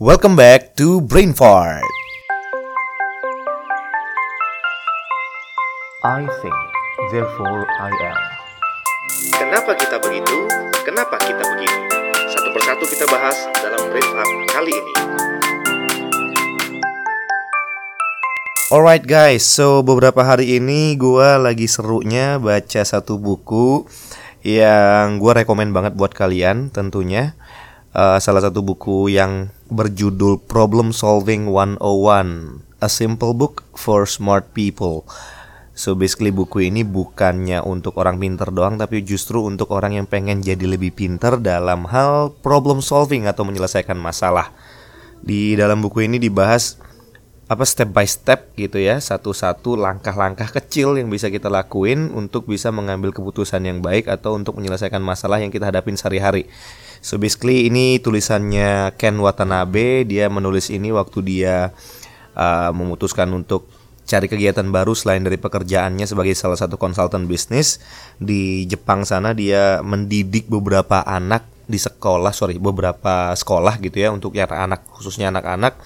Welcome back to Brain Fart. I think, therefore I am. Kenapa kita begitu? Kenapa kita begini? Satu persatu kita bahas dalam Brain Fart kali ini. Alright guys, so beberapa hari ini gue lagi serunya baca satu buku yang gue rekomen banget buat kalian tentunya. Uh, salah satu buku yang berjudul Problem Solving 101, A Simple Book for Smart People. So basically buku ini bukannya untuk orang pinter doang tapi justru untuk orang yang pengen jadi lebih pinter dalam hal problem solving atau menyelesaikan masalah. Di dalam buku ini dibahas apa step by step gitu ya, satu-satu langkah-langkah kecil yang bisa kita lakuin untuk bisa mengambil keputusan yang baik atau untuk menyelesaikan masalah yang kita hadapin sehari-hari. So basically ini tulisannya Ken Watanabe, dia menulis ini waktu dia uh, memutuskan untuk cari kegiatan baru selain dari pekerjaannya sebagai salah satu konsultan bisnis di Jepang sana. Dia mendidik beberapa anak di sekolah sorry beberapa sekolah gitu ya untuk ya anak khususnya anak-anak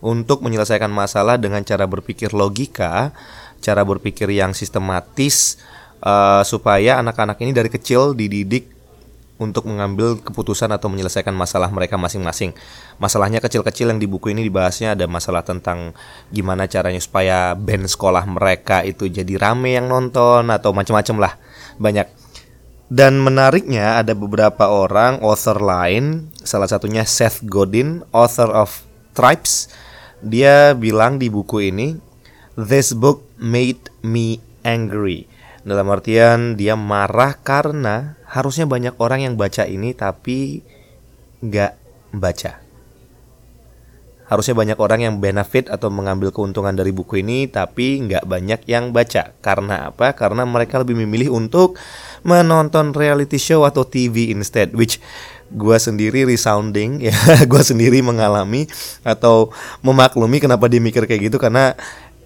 untuk menyelesaikan masalah dengan cara berpikir logika cara berpikir yang sistematis uh, supaya anak-anak ini dari kecil dididik untuk mengambil keputusan atau menyelesaikan masalah mereka masing-masing. Masalahnya kecil-kecil yang di buku ini dibahasnya ada masalah tentang gimana caranya supaya band sekolah mereka itu jadi rame yang nonton atau macam-macam lah. Banyak. Dan menariknya ada beberapa orang author lain, salah satunya Seth Godin, author of Tribes. Dia bilang di buku ini, "This book made me angry." Dalam artian dia marah karena harusnya banyak orang yang baca ini tapi nggak baca. Harusnya banyak orang yang benefit atau mengambil keuntungan dari buku ini tapi nggak banyak yang baca. Karena apa? Karena mereka lebih memilih untuk menonton reality show atau TV instead. Which gue sendiri resounding ya gue sendiri mengalami atau memaklumi kenapa dia mikir kayak gitu karena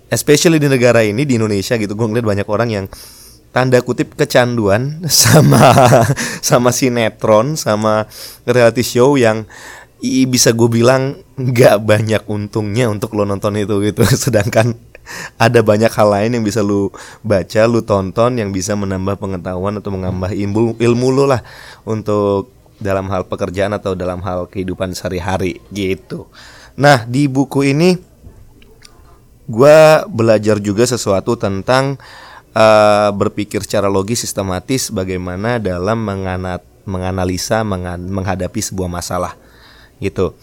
especially di negara ini di Indonesia gitu gue ngeliat banyak orang yang tanda kutip kecanduan sama sama sinetron sama reality show yang i, bisa gue bilang nggak banyak untungnya untuk lo nonton itu gitu. Sedangkan ada banyak hal lain yang bisa lu baca lu tonton yang bisa menambah pengetahuan atau menambah ilmu ilmu lo lah untuk dalam hal pekerjaan atau dalam hal kehidupan sehari-hari gitu. Nah di buku ini gue belajar juga sesuatu tentang uh, berpikir secara logis sistematis bagaimana dalam menganat, menganalisa mengan, menghadapi sebuah masalah gitu.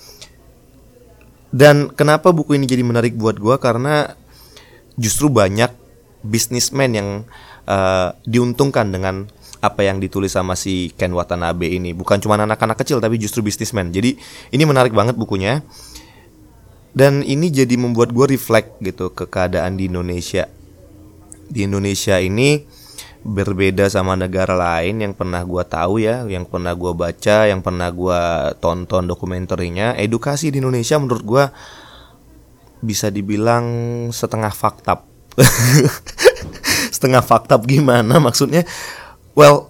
Dan kenapa buku ini jadi menarik buat gue karena justru banyak bisnismen yang uh, diuntungkan dengan apa yang ditulis sama si Ken Watanabe ini. Bukan cuma anak-anak kecil tapi justru bisnismen. Jadi ini menarik banget bukunya. Dan ini jadi membuat gue reflect gitu ke keadaan di Indonesia di Indonesia ini berbeda sama negara lain yang pernah gua tahu ya, yang pernah gua baca, yang pernah gua tonton dokumenterinya. Edukasi di Indonesia menurut gua bisa dibilang setengah faktab. setengah faktab gimana maksudnya? Well,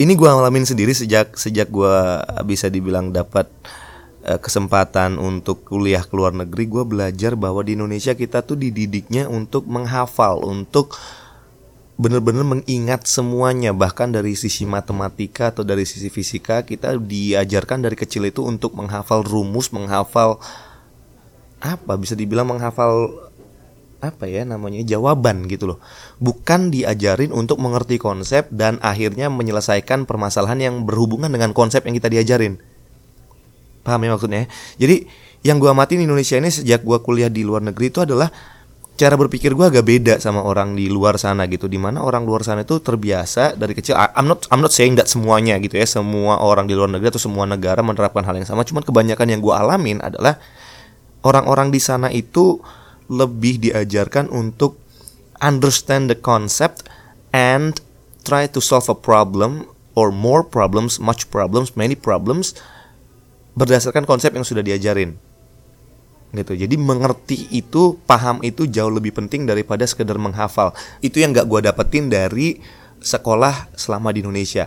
ini gua ngalamin sendiri sejak sejak gua bisa dibilang dapat kesempatan untuk kuliah ke luar negeri gue belajar bahwa di Indonesia kita tuh dididiknya untuk menghafal untuk benar-benar mengingat semuanya. Bahkan dari sisi matematika atau dari sisi fisika kita diajarkan dari kecil itu untuk menghafal rumus menghafal apa bisa dibilang menghafal apa ya namanya jawaban gitu loh. Bukan diajarin untuk mengerti konsep dan akhirnya menyelesaikan permasalahan yang berhubungan dengan konsep yang kita diajarin Paham ya maksudnya? Jadi yang gue amatin Indonesia ini sejak gue kuliah di luar negeri itu adalah cara berpikir gue agak beda sama orang di luar sana gitu. Di mana orang luar sana itu terbiasa dari kecil I'm not I'm not saying that semuanya gitu ya. Semua orang di luar negeri atau semua negara menerapkan hal yang sama. Cuman kebanyakan yang gue alamin adalah orang-orang di sana itu lebih diajarkan untuk understand the concept and try to solve a problem or more problems much problems many problems berdasarkan konsep yang sudah diajarin. Gitu. Jadi mengerti itu paham itu jauh lebih penting daripada sekedar menghafal. Itu yang gak gue dapetin dari sekolah selama di Indonesia.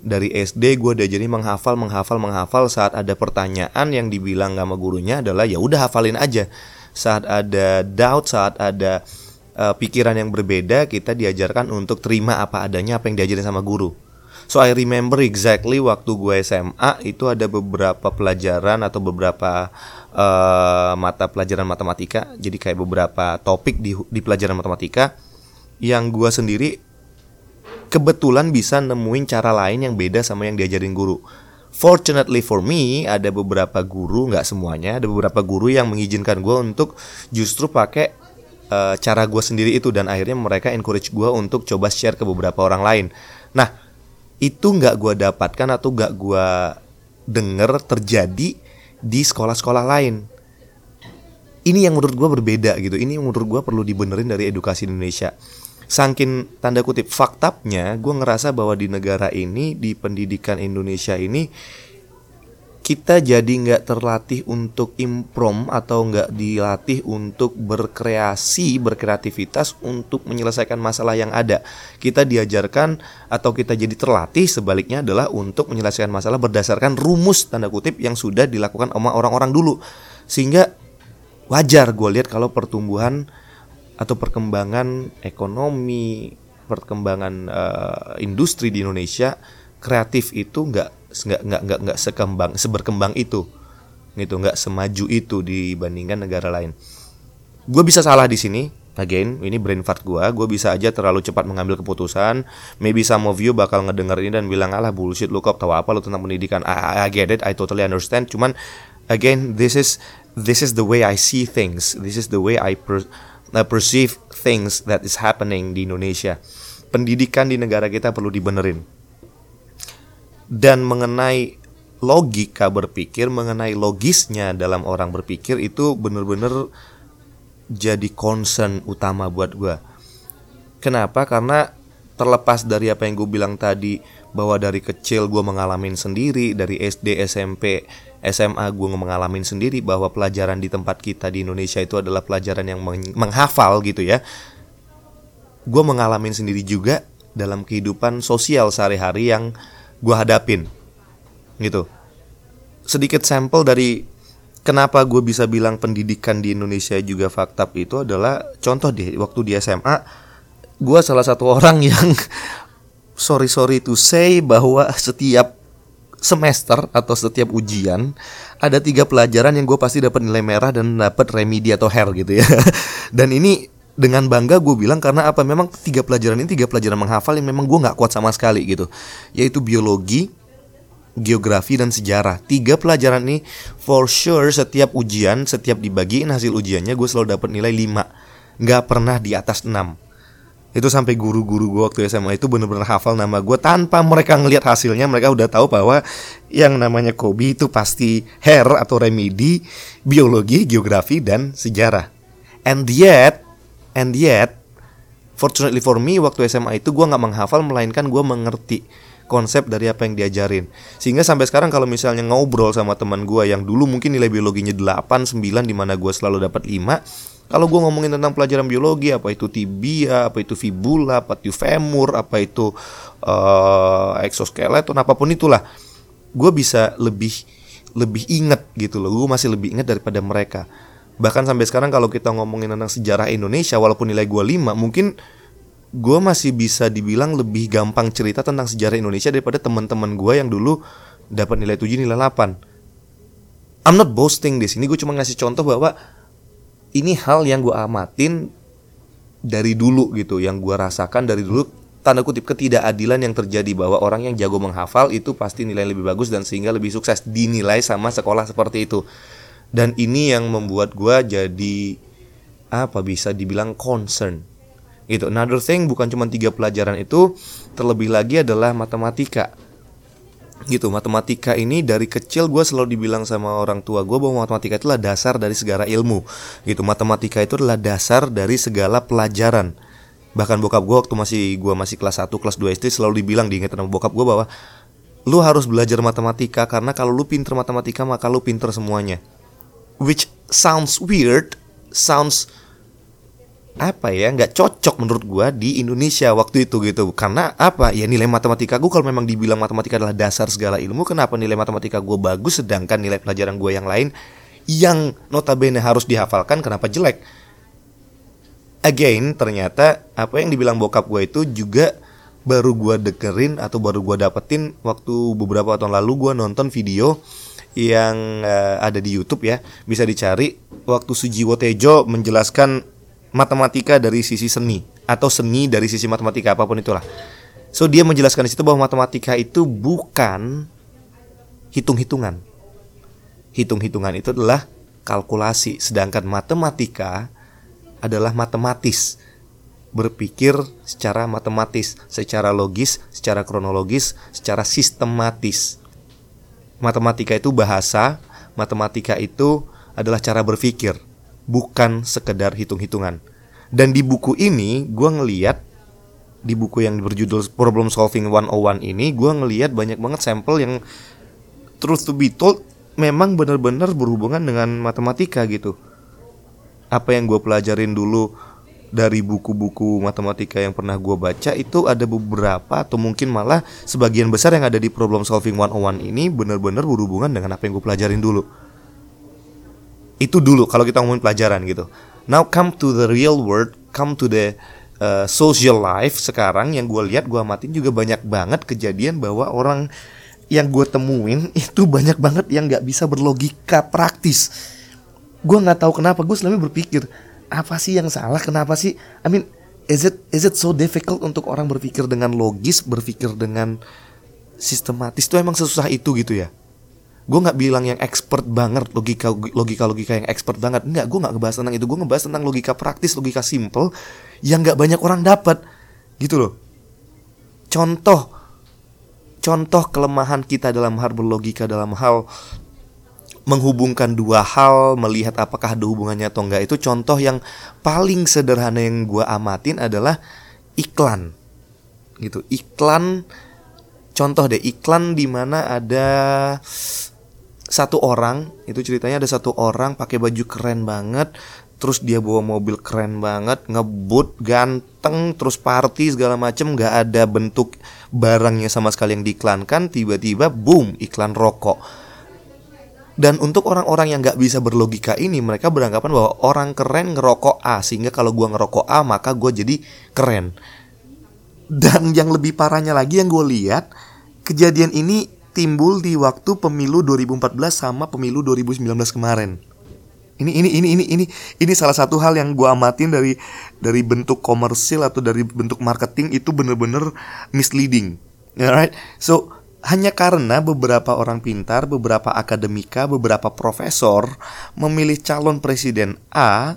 Dari SD gue diajarin menghafal menghafal menghafal. Saat ada pertanyaan yang dibilang sama gurunya adalah ya udah hafalin aja. Saat ada doubt saat ada uh, pikiran yang berbeda kita diajarkan untuk terima apa adanya apa yang diajarin sama guru so I remember exactly waktu gue SMA itu ada beberapa pelajaran atau beberapa uh, mata pelajaran matematika jadi kayak beberapa topik di di pelajaran matematika yang gue sendiri kebetulan bisa nemuin cara lain yang beda sama yang diajarin guru. Fortunately for me, ada beberapa guru, nggak semuanya, ada beberapa guru yang mengizinkan gue untuk justru pakai uh, cara gue sendiri itu dan akhirnya mereka encourage gue untuk coba share ke beberapa orang lain. Nah, itu nggak gue dapatkan atau nggak gue denger terjadi di sekolah-sekolah lain. Ini yang menurut gue berbeda gitu. Ini yang menurut gue perlu dibenerin dari edukasi Indonesia sangkin tanda kutip faktapnya gue ngerasa bahwa di negara ini di pendidikan Indonesia ini kita jadi nggak terlatih untuk improm atau nggak dilatih untuk berkreasi berkreativitas untuk menyelesaikan masalah yang ada. Kita diajarkan atau kita jadi terlatih sebaliknya adalah untuk menyelesaikan masalah berdasarkan rumus tanda kutip yang sudah dilakukan sama orang-orang dulu. Sehingga wajar gue lihat kalau pertumbuhan atau perkembangan ekonomi, perkembangan uh, industri di Indonesia kreatif itu nggak nggak nggak nggak nggak sekembang seberkembang itu gitu nggak semaju itu dibandingkan negara lain. Gue bisa salah di sini, again ini brain fart gue gue bisa aja terlalu cepat mengambil keputusan maybe some of you bakal ngedenger ini dan bilang alah bullshit lu kok tahu apa lu tentang pendidikan I, I get it I totally understand cuman again this is this is the way I see things this is the way I per, uh, perceive things that is happening di Indonesia. Pendidikan di negara kita perlu dibenerin. Dan mengenai logika berpikir, mengenai logisnya dalam orang berpikir itu bener-bener jadi concern utama buat gue. Kenapa? Karena terlepas dari apa yang gue bilang tadi bahwa dari kecil gue mengalami sendiri dari SD SMP SMA gue mengalami sendiri bahwa pelajaran di tempat kita di Indonesia itu adalah pelajaran yang menghafal gitu ya. Gue mengalami sendiri juga dalam kehidupan sosial sehari-hari yang gue hadapin gitu. Sedikit sampel dari kenapa gue bisa bilang pendidikan di Indonesia juga fakta itu adalah contoh deh waktu di SMA gue salah satu orang yang sorry sorry to say bahwa setiap semester atau setiap ujian ada tiga pelajaran yang gue pasti dapat nilai merah dan dapat remedi atau hair gitu ya dan ini dengan bangga gue bilang karena apa? Memang tiga pelajaran ini tiga pelajaran menghafal yang memang gue nggak kuat sama sekali gitu. Yaitu biologi geografi dan sejarah. Tiga pelajaran ini for sure setiap ujian setiap dibagiin hasil ujiannya gue selalu dapat nilai 5 nggak pernah di atas 6 itu sampai guru-guru gue waktu SMA itu bener-bener hafal nama gue tanpa mereka ngelihat hasilnya mereka udah tahu bahwa yang namanya Kobi itu pasti hair atau remedi biologi geografi dan sejarah. And yet and yet fortunately for me waktu SMA itu gue nggak menghafal melainkan gue mengerti konsep dari apa yang diajarin sehingga sampai sekarang kalau misalnya ngobrol sama teman gue yang dulu mungkin nilai biologinya 8, 9 di mana gue selalu dapat 5 kalau gue ngomongin tentang pelajaran biologi, apa itu tibia, apa itu fibula, apa itu femur, apa itu uh, exoskeleton, apa pun itulah, gue bisa lebih lebih inget gitu loh. Gue masih lebih inget daripada mereka. Bahkan sampai sekarang kalau kita ngomongin tentang sejarah Indonesia, walaupun nilai gue 5, mungkin gue masih bisa dibilang lebih gampang cerita tentang sejarah Indonesia daripada teman-teman gue yang dulu dapat nilai 7 nilai 8. I'm not boasting di sini, gue cuma ngasih contoh bahwa ini hal yang gue amatin dari dulu gitu yang gue rasakan dari dulu tanda kutip ketidakadilan yang terjadi bahwa orang yang jago menghafal itu pasti nilai lebih bagus dan sehingga lebih sukses dinilai sama sekolah seperti itu dan ini yang membuat gue jadi apa bisa dibilang concern. Gitu. Another thing bukan cuma tiga pelajaran itu terlebih lagi adalah matematika. Gitu matematika ini dari kecil gue selalu dibilang sama orang tua gue bahwa matematika itu adalah dasar dari segala ilmu. Gitu matematika itu adalah dasar dari segala pelajaran. Bahkan bokap gue waktu masih gue masih kelas 1 kelas 2 SD selalu dibilang diingetin sama bokap gue bahwa lu harus belajar matematika karena kalau lu pinter matematika maka lu pinter semuanya which sounds weird sounds apa ya nggak cocok menurut gua di Indonesia waktu itu gitu. Karena apa? Ya nilai matematika gua kalau memang dibilang matematika adalah dasar segala ilmu kenapa nilai matematika gua bagus sedangkan nilai pelajaran gua yang lain yang notabene harus dihafalkan kenapa jelek? Again ternyata apa yang dibilang bokap gua itu juga baru gua dengerin atau baru gua dapetin waktu beberapa tahun lalu gua nonton video yang eh, ada di YouTube ya bisa dicari waktu Sujiwo Tejo menjelaskan matematika dari sisi seni atau seni dari sisi matematika apa pun itulah. So dia menjelaskan di situ bahwa matematika itu bukan hitung-hitungan. Hitung-hitungan itu adalah kalkulasi, sedangkan matematika adalah matematis. Berpikir secara matematis, secara logis, secara kronologis, secara sistematis. Matematika itu bahasa, matematika itu adalah cara berpikir bukan sekedar hitung-hitungan. Dan di buku ini gue ngeliat di buku yang berjudul Problem Solving 101 ini gue ngeliat banyak banget sampel yang truth to be told memang benar-benar berhubungan dengan matematika gitu. Apa yang gue pelajarin dulu dari buku-buku matematika yang pernah gue baca itu ada beberapa atau mungkin malah sebagian besar yang ada di Problem Solving 101 ini benar-benar berhubungan dengan apa yang gue pelajarin dulu itu dulu kalau kita ngomongin pelajaran gitu. Now come to the real world, come to the uh, social life sekarang yang gue lihat gue amatin juga banyak banget kejadian bahwa orang yang gue temuin itu banyak banget yang nggak bisa berlogika praktis. Gue nggak tahu kenapa gue selama berpikir apa sih yang salah, kenapa sih? I mean, is it is it so difficult untuk orang berpikir dengan logis, berpikir dengan sistematis? Itu emang sesusah itu gitu ya? gue nggak bilang yang expert banget logika logika logika yang expert banget. Nggak gue nggak ngebahas tentang itu. Gue ngebahas tentang logika praktis logika simple yang nggak banyak orang dapat. Gitu loh. Contoh contoh kelemahan kita dalam hal berlogika dalam hal menghubungkan dua hal melihat apakah ada hubungannya atau enggak. Itu contoh yang paling sederhana yang gue amatin adalah iklan. Gitu iklan. Contoh deh iklan di mana ada satu orang itu ceritanya ada satu orang pakai baju keren banget terus dia bawa mobil keren banget ngebut ganteng terus party segala macem nggak ada bentuk barangnya sama sekali yang diiklankan tiba-tiba boom iklan rokok dan untuk orang-orang yang nggak bisa berlogika ini mereka beranggapan bahwa orang keren ngerokok A sehingga kalau gua ngerokok A maka gua jadi keren dan yang lebih parahnya lagi yang gue lihat kejadian ini timbul di waktu pemilu 2014 sama pemilu 2019 kemarin. Ini ini ini ini ini ini salah satu hal yang gua amatin dari dari bentuk komersil atau dari bentuk marketing itu bener-bener misleading. Alright, so hanya karena beberapa orang pintar, beberapa akademika, beberapa profesor memilih calon presiden A,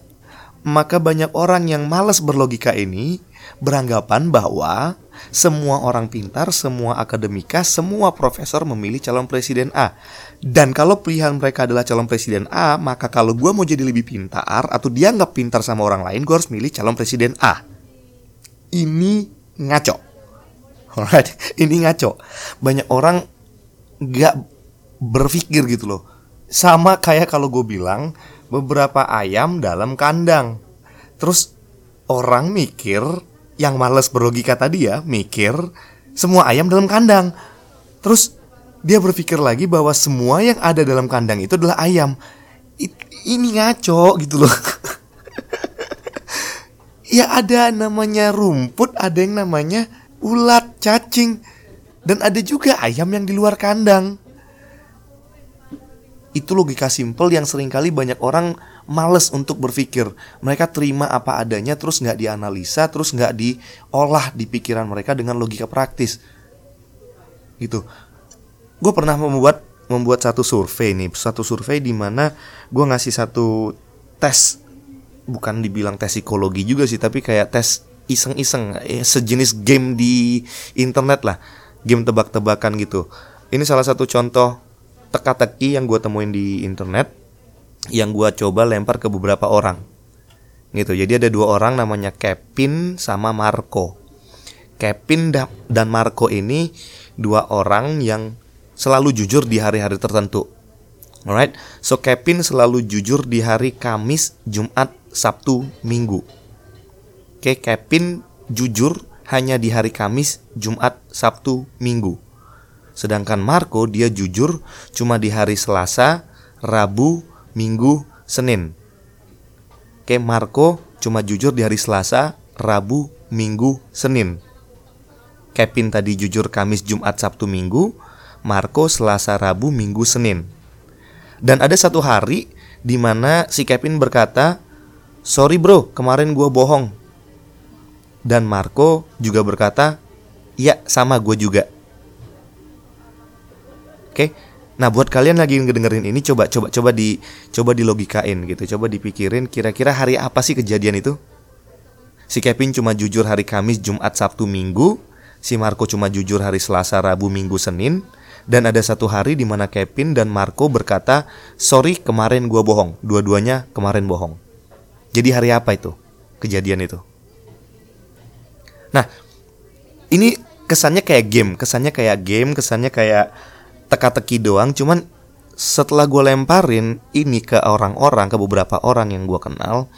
maka banyak orang yang malas berlogika ini beranggapan bahwa semua orang pintar, semua akademika, semua profesor memilih calon presiden A. Dan kalau pilihan mereka adalah calon presiden A, maka kalau gue mau jadi lebih pintar atau dia nggak pintar sama orang lain, gue harus milih calon presiden A. Ini ngaco. Alright, ini ngaco. Banyak orang nggak berpikir gitu loh. Sama kayak kalau gue bilang beberapa ayam dalam kandang. Terus orang mikir yang males berlogika tadi ya mikir semua ayam dalam kandang. Terus dia berpikir lagi bahwa semua yang ada dalam kandang itu adalah ayam. It, ini ngaco gitu loh. ya ada namanya rumput, ada yang namanya ulat, cacing, dan ada juga ayam yang di luar kandang. Itu logika simpel yang sering kali banyak orang males untuk berpikir. Mereka terima apa adanya terus nggak dianalisa, terus nggak diolah di pikiran mereka dengan logika praktis. Gitu. Gue pernah membuat membuat satu survei nih, satu survei di mana gue ngasih satu tes, bukan dibilang tes psikologi juga sih, tapi kayak tes iseng-iseng, eh, sejenis game di internet lah, game tebak-tebakan gitu. Ini salah satu contoh teka-teki yang gue temuin di internet yang gue coba lempar ke beberapa orang. Gitu. Jadi ada dua orang namanya Kevin sama Marco. Kevin dan Marco ini dua orang yang selalu jujur di hari-hari tertentu. Alright? So Kevin selalu jujur di hari Kamis Jumat Sabtu Minggu Oke, Kevin jujur hanya di hari Kamis, Jumat, Sabtu, Minggu. Sedangkan Marco dia jujur cuma di hari Selasa, Rabu, Minggu, Senin. Oke, Marco cuma jujur di hari Selasa, Rabu, Minggu, Senin. Kevin tadi jujur Kamis, Jumat, Sabtu, Minggu. Marco Selasa, Rabu, Minggu, Senin. Dan ada satu hari di mana si Kevin berkata, "Sorry bro, kemarin gua bohong." Dan Marco juga berkata, "Ya, sama gue juga." Oke. Nah, buat kalian lagi ngedengerin ini coba coba coba di coba dilogikain gitu. Coba dipikirin kira-kira hari apa sih kejadian itu? Si Kevin cuma jujur hari Kamis, Jumat, Sabtu, Minggu. Si Marco cuma jujur hari Selasa, Rabu, Minggu, Senin. Dan ada satu hari di mana Kevin dan Marco berkata, "Sorry, kemarin gua bohong." Dua-duanya kemarin bohong. Jadi hari apa itu? Kejadian itu. Nah, ini kesannya kayak game, kesannya kayak game, kesannya kayak teka-teki doang. Cuman setelah gue lemparin ini ke orang-orang, ke beberapa orang yang gue kenal,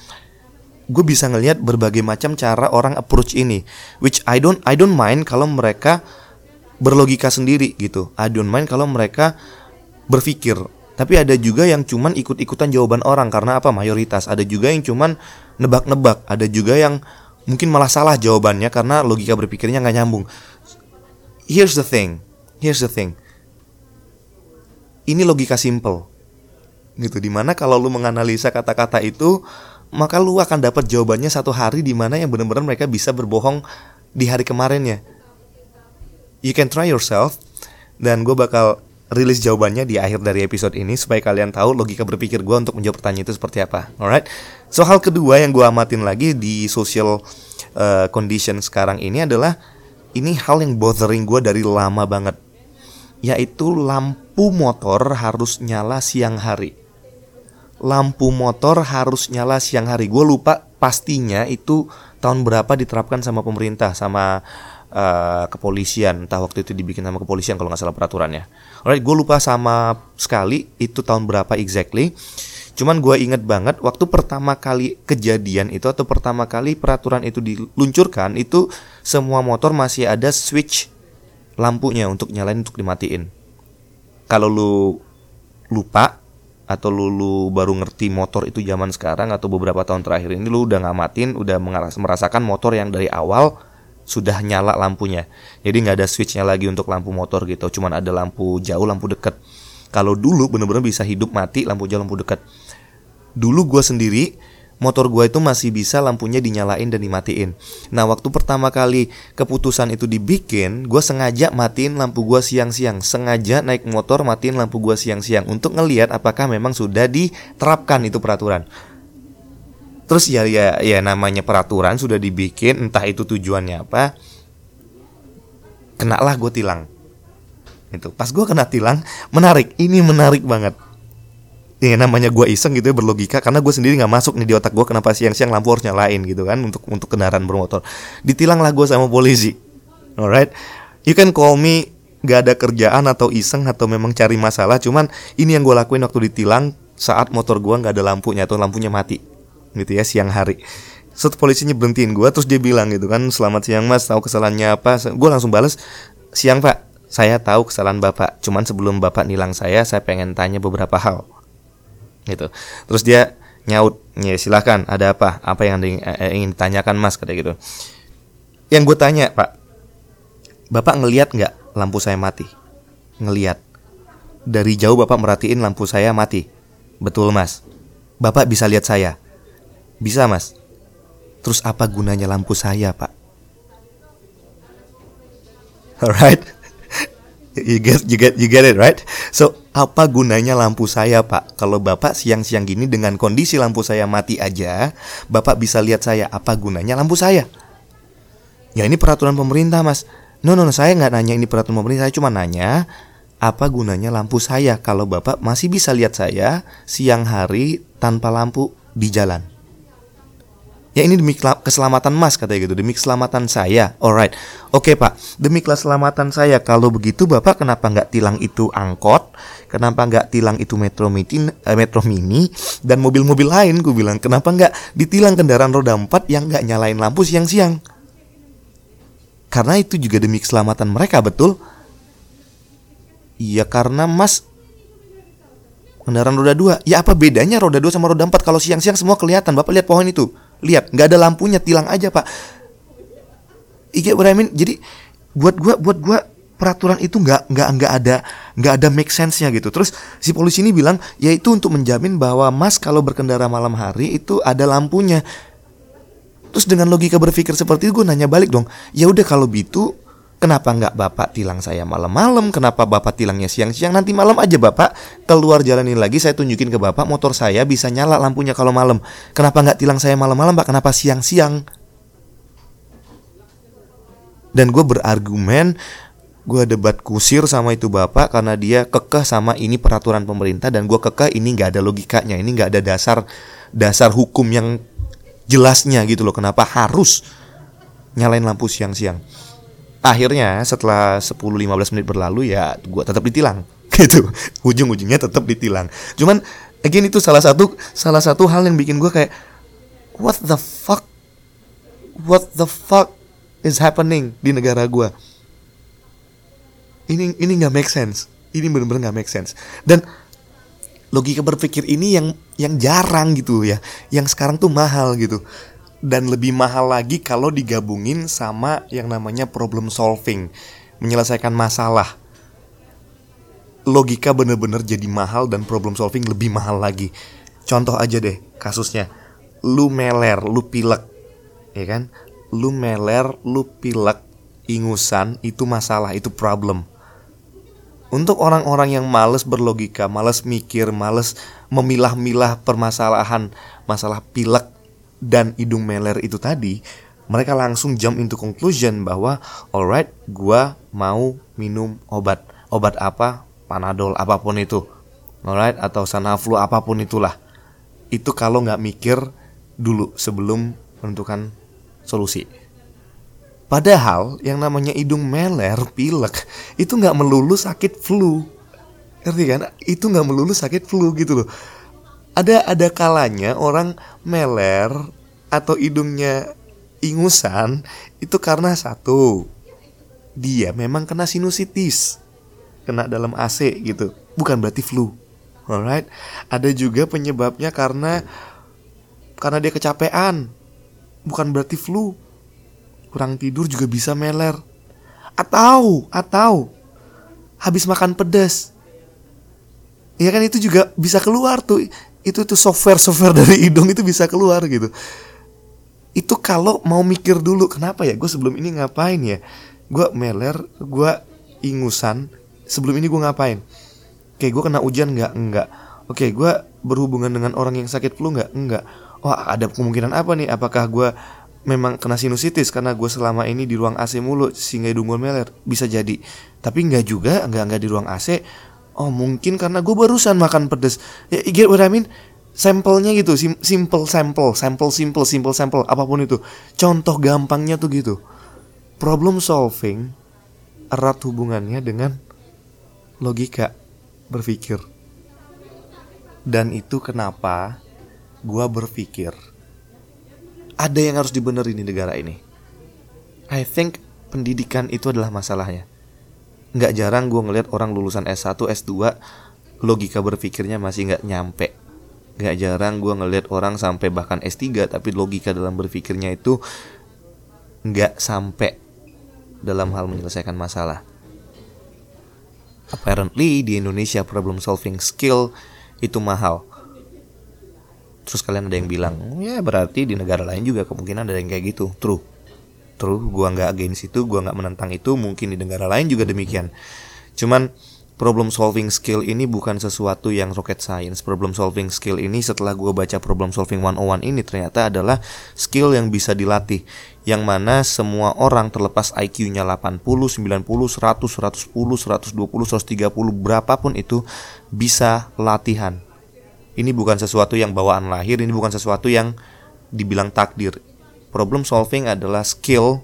gue bisa ngelihat berbagai macam cara orang approach ini. Which I don't I don't mind kalau mereka berlogika sendiri gitu. I don't mind kalau mereka berpikir. Tapi ada juga yang cuman ikut-ikutan jawaban orang karena apa mayoritas. Ada juga yang cuman nebak-nebak. Ada juga yang mungkin malah salah jawabannya karena logika berpikirnya nggak nyambung. Here's the thing. Here's the thing. Ini logika simple. Gitu di mana kalau lu menganalisa kata-kata itu maka lu akan dapat jawabannya satu hari di mana yang benar-benar mereka bisa berbohong di hari kemarinnya. You can try yourself dan gue bakal rilis jawabannya di akhir dari episode ini supaya kalian tahu logika berpikir gue untuk menjawab pertanyaan itu seperti apa. Alright. So hal kedua yang gue amatin lagi di social uh, condition sekarang ini adalah ini hal yang bothering gue dari lama banget, yaitu lampu motor harus nyala siang hari. Lampu motor harus nyala siang hari. Gue lupa pastinya itu tahun berapa diterapkan sama pemerintah sama uh, kepolisian. Entah waktu itu dibikin sama kepolisian kalau nggak salah peraturannya. Alright, gue lupa sama sekali itu tahun berapa exactly. Cuman gue inget banget waktu pertama kali kejadian itu atau pertama kali peraturan itu diluncurkan itu semua motor masih ada switch lampunya untuk nyalain untuk dimatiin. Kalau lu lupa atau lu, lu baru ngerti motor itu zaman sekarang atau beberapa tahun terakhir ini lu udah ngamatin, udah merasakan motor yang dari awal sudah nyala lampunya. Jadi nggak ada switchnya lagi untuk lampu motor gitu, cuman ada lampu jauh, lampu deket. Kalau dulu bener-bener bisa hidup mati lampu jauh, lampu deket. Dulu gue sendiri motor gue itu masih bisa lampunya dinyalain dan dimatiin. Nah waktu pertama kali keputusan itu dibikin, gue sengaja matiin lampu gue siang-siang, sengaja naik motor matiin lampu gue siang-siang untuk ngeliat apakah memang sudah diterapkan itu peraturan. Terus ya ya ya namanya peraturan sudah dibikin, entah itu tujuannya apa, kenalah gue tilang. Itu pas gue kena tilang, menarik, ini menarik banget. Ya namanya gue iseng gitu ya berlogika karena gue sendiri nggak masuk nih di otak gue kenapa siang-siang lampu harus nyalain gitu kan untuk untuk kendaraan bermotor. Ditilang lah gue sama polisi. Alright? You can call me gak ada kerjaan atau iseng atau memang cari masalah cuman ini yang gue lakuin waktu ditilang saat motor gue nggak ada lampunya atau lampunya mati gitu ya siang hari. Setelah polisinya berhentiin gue terus dia bilang gitu kan selamat siang mas. Tahu kesalahannya apa? Gue langsung balas siang pak. Saya tahu kesalahan bapak. Cuman sebelum bapak nilang saya saya pengen tanya beberapa hal. Gitu. Terus dia nyaut ya silahkan ada apa? Apa yang di, eh, ingin ditanyakan mas? Kata gitu. Yang gue tanya pak bapak ngelihat nggak lampu saya mati? Ngelihat dari jauh bapak merhatiin lampu saya mati. Betul mas. Bapak bisa lihat saya bisa mas. Terus apa gunanya lampu saya pak? Alright. You get you get you get it right? So apa gunanya lampu saya pak? Kalau bapak siang-siang gini dengan kondisi lampu saya mati aja bapak bisa lihat saya apa gunanya lampu saya? Ya ini peraturan pemerintah mas. No no, no saya nggak nanya ini peraturan pemerintah saya cuma nanya apa gunanya lampu saya? Kalau bapak masih bisa lihat saya siang hari tanpa lampu di jalan Ya ini demi keselamatan Mas katanya gitu, demi keselamatan saya. Alright, oke Pak, demi keselamatan saya. Kalau begitu Bapak kenapa nggak tilang itu angkot? Kenapa nggak tilang itu Metro Mini, eh, Metro Mini dan mobil-mobil lain? Gue bilang kenapa nggak ditilang kendaraan roda 4 yang nggak nyalain lampu siang-siang? Karena itu juga demi keselamatan mereka betul. Iya karena Mas kendaraan roda 2 Ya apa bedanya roda 2 sama roda 4 Kalau siang-siang semua kelihatan Bapak lihat pohon itu Lihat nggak ada lampunya tilang aja pak Iya what I mean? Jadi buat gua buat gua peraturan itu nggak nggak nggak ada nggak ada make sense-nya gitu. Terus si polisi ini bilang yaitu untuk menjamin bahwa Mas kalau berkendara malam hari itu ada lampunya. Terus dengan logika berpikir seperti itu gue nanya balik dong. Ya udah kalau gitu kenapa nggak bapak tilang saya malam-malam? Kenapa bapak tilangnya siang-siang? Nanti malam aja bapak keluar jalanin lagi. Saya tunjukin ke bapak motor saya bisa nyala lampunya kalau malam. Kenapa nggak tilang saya malam-malam pak? Kenapa siang-siang? Dan gue berargumen gue debat kusir sama itu bapak karena dia kekeh sama ini peraturan pemerintah dan gue kekeh ini nggak ada logikanya ini nggak ada dasar dasar hukum yang jelasnya gitu loh kenapa harus nyalain lampu siang-siang akhirnya setelah 10-15 menit berlalu ya gue tetap ditilang. Gitu. Ujung-ujungnya tetap ditilang. Cuman again itu salah satu salah satu hal yang bikin gue kayak what the fuck? What the fuck is happening di negara gue ini ini nggak make sense. Ini bener-bener nggak make sense. Dan logika berpikir ini yang yang jarang gitu ya. Yang sekarang tuh mahal gitu dan lebih mahal lagi kalau digabungin sama yang namanya problem solving menyelesaikan masalah. Logika bener-bener jadi mahal dan problem solving lebih mahal lagi. Contoh aja deh kasusnya. Lu meler lu pilek ya kan? Lu meler lu pilek ingusan itu masalah itu problem. Untuk orang-orang yang males berlogika, males mikir, males memilah-milah permasalahan masalah pilek dan hidung meler itu tadi, mereka langsung jump into conclusion bahwa alright, gua mau minum obat. Obat apa? Panadol apa pun itu. Alright, atau Sanaflu apa pun itulah. Itu kalau nggak mikir dulu sebelum menentukan solusi. Padahal yang namanya hidung meler, pilek itu nggak melulu sakit flu, ngerti kan? Itu nggak melulu sakit flu gitu loh. Ada ada kalanya orang meler atau hidungnya ingusan itu karena satu dia memang kena sinusitis, kena dalam AC gitu, bukan berarti flu. Alright, ada juga penyebabnya karena karena dia kecapean, bukan berarti flu kurang tidur juga bisa meler. Atau, atau habis makan pedas. Ya kan itu juga bisa keluar tuh. Itu tuh software-software dari hidung itu bisa keluar gitu. Itu kalau mau mikir dulu kenapa ya gue sebelum ini ngapain ya? Gue meler, gue ingusan. Sebelum ini gue ngapain? Oke, gue kena hujan nggak? Enggak. Oke, gue berhubungan dengan orang yang sakit flu nggak? Enggak. Wah, ada kemungkinan apa nih? Apakah gue memang kena sinusitis karena gue selama ini di ruang AC mulu sehingga hidung gue meler bisa jadi tapi nggak juga nggak nggak di ruang AC oh mungkin karena gue barusan makan pedes. Ya get what I mean? Sampelnya gitu sim simple sample sample simple simple sample apa pun itu. Contoh gampangnya tuh gitu. Problem solving erat hubungannya dengan logika berpikir. Dan itu kenapa gue berpikir ada yang harus dibenerin di negara ini. I think pendidikan itu adalah masalahnya. Nggak jarang gue ngeliat orang lulusan S1, S2 logika berpikirnya masih nggak nyampe. Nggak jarang gue ngeliat orang sampai bahkan S3 tapi logika dalam berpikirnya itu nggak sampai dalam hal menyelesaikan masalah. Apparently di Indonesia problem solving skill itu mahal terus kalian ada yang bilang ya berarti di negara lain juga kemungkinan ada yang kayak gitu true true gua nggak against itu gua nggak menentang itu mungkin di negara lain juga demikian. Cuman problem solving skill ini bukan sesuatu yang rocket science. Problem solving skill ini setelah gua baca problem solving 101 ini ternyata adalah skill yang bisa dilatih yang mana semua orang terlepas IQ-nya 80, 90, 100, 110, 120, 130 berapapun itu bisa latihan. Ini bukan sesuatu yang bawaan lahir, ini bukan sesuatu yang dibilang takdir. Problem solving adalah skill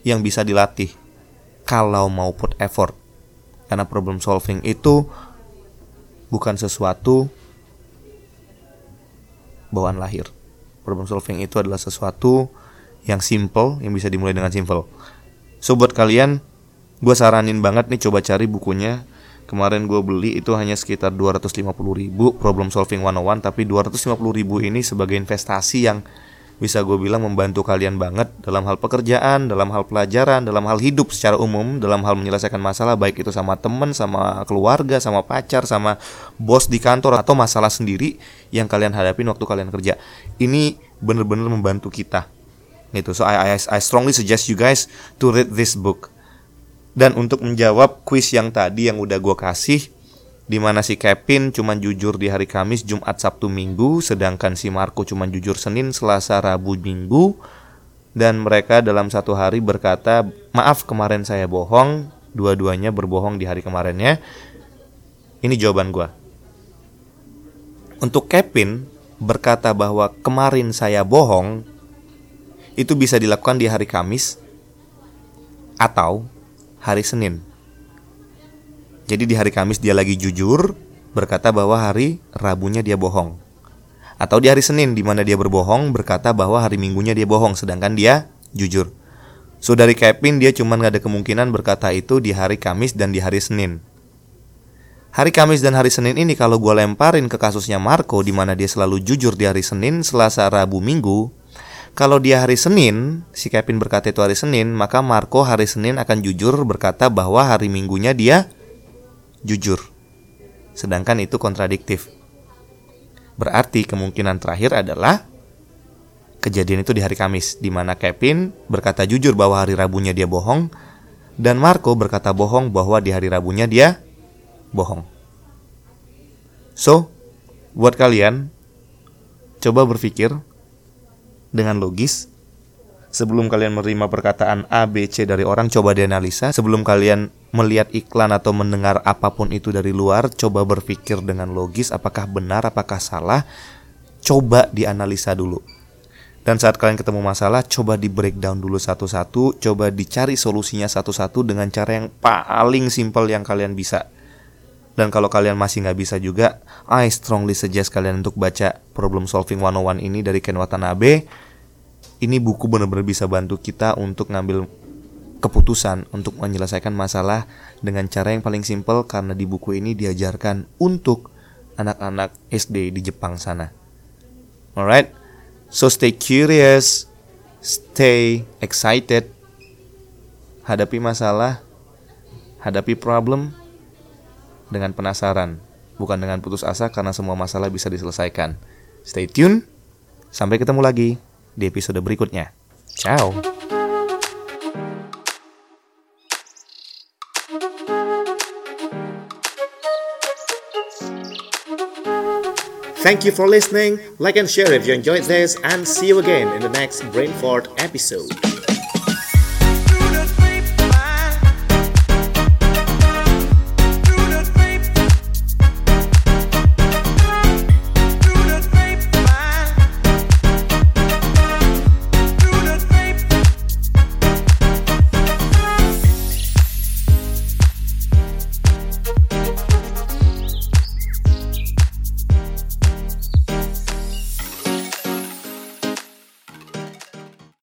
yang bisa dilatih kalau mau put effort. Karena problem solving itu bukan sesuatu bawaan lahir. Problem solving itu adalah sesuatu yang simple, yang bisa dimulai dengan simple. So buat kalian, gue saranin banget nih coba cari bukunya. Kemarin gue beli itu hanya sekitar 250 ribu Problem Solving 101 Tapi 250 ribu ini sebagai investasi yang bisa gue bilang membantu kalian banget dalam hal pekerjaan, dalam hal pelajaran, dalam hal hidup secara umum, dalam hal menyelesaikan masalah baik itu sama temen, sama keluarga, sama pacar, sama bos di kantor atau masalah sendiri yang kalian hadapin waktu kalian kerja. Ini bener-bener membantu kita. Gitu. So I, I I strongly suggest you guys to read this book. Dan untuk menjawab quiz yang tadi yang udah gue kasih, di mana si Kevin cuma jujur di hari Kamis, Jumat, Sabtu, Minggu, sedangkan si Marco cuma jujur Senin, Selasa, Rabu, Minggu, dan mereka dalam satu hari berkata, maaf kemarin saya bohong, dua-duanya berbohong di hari kemarinnya. Ini jawaban gue. Untuk Kevin berkata bahwa kemarin saya bohong, itu bisa dilakukan di hari Kamis atau hari Senin. Jadi di hari Kamis dia lagi jujur, berkata bahwa hari Rabunya dia bohong. Atau di hari Senin di mana dia berbohong, berkata bahwa hari Minggunya dia bohong, sedangkan dia jujur. So dari Kevin dia cuma nggak ada kemungkinan berkata itu di hari Kamis dan di hari Senin. Hari Kamis dan hari Senin ini kalau gue lemparin ke kasusnya Marco di mana dia selalu jujur di hari Senin, Selasa, Rabu, Minggu. Kalau dia hari Senin, si Kevin berkata itu hari Senin, maka Marco hari Senin akan jujur berkata bahwa hari Minggunya dia jujur. Sedangkan itu kontradiktif. Berarti kemungkinan terakhir adalah kejadian itu di hari Kamis, di mana Kevin berkata jujur bahwa hari Rabunya dia bohong, dan Marco berkata bohong bahwa di hari Rabunya dia bohong. So, buat kalian, coba berpikir dengan logis. Sebelum kalian menerima perkataan A, B, C dari orang, coba dianalisa. Sebelum kalian melihat iklan atau mendengar apa pun itu dari luar, coba berpikir dengan logis apakah benar, apakah salah. Coba dianalisa dulu. Dan saat kalian ketemu masalah, coba di breakdown dulu satu-satu, coba dicari solusinya satu-satu dengan cara yang paling simpel yang kalian bisa. Dan kalau kalian masih nggak bisa juga, I strongly suggest kalian untuk baca Problem Solving 101 ini dari Ken Watanabe. Ini buku benar-benar bisa bantu kita untuk ngambil keputusan untuk menyelesaikan masalah dengan cara yang paling simpel karena di buku ini diajarkan untuk anak-anak SD di Jepang sana. Alright, so stay curious, stay excited, hadapi masalah, hadapi problem dengan penasaran, bukan dengan putus asa karena semua masalah bisa diselesaikan. Stay tune, sampai ketemu lagi di episode berikutnya. Ciao. Thank you for listening. Like and share if you enjoyed this, and see you again in the next Brainfort episode.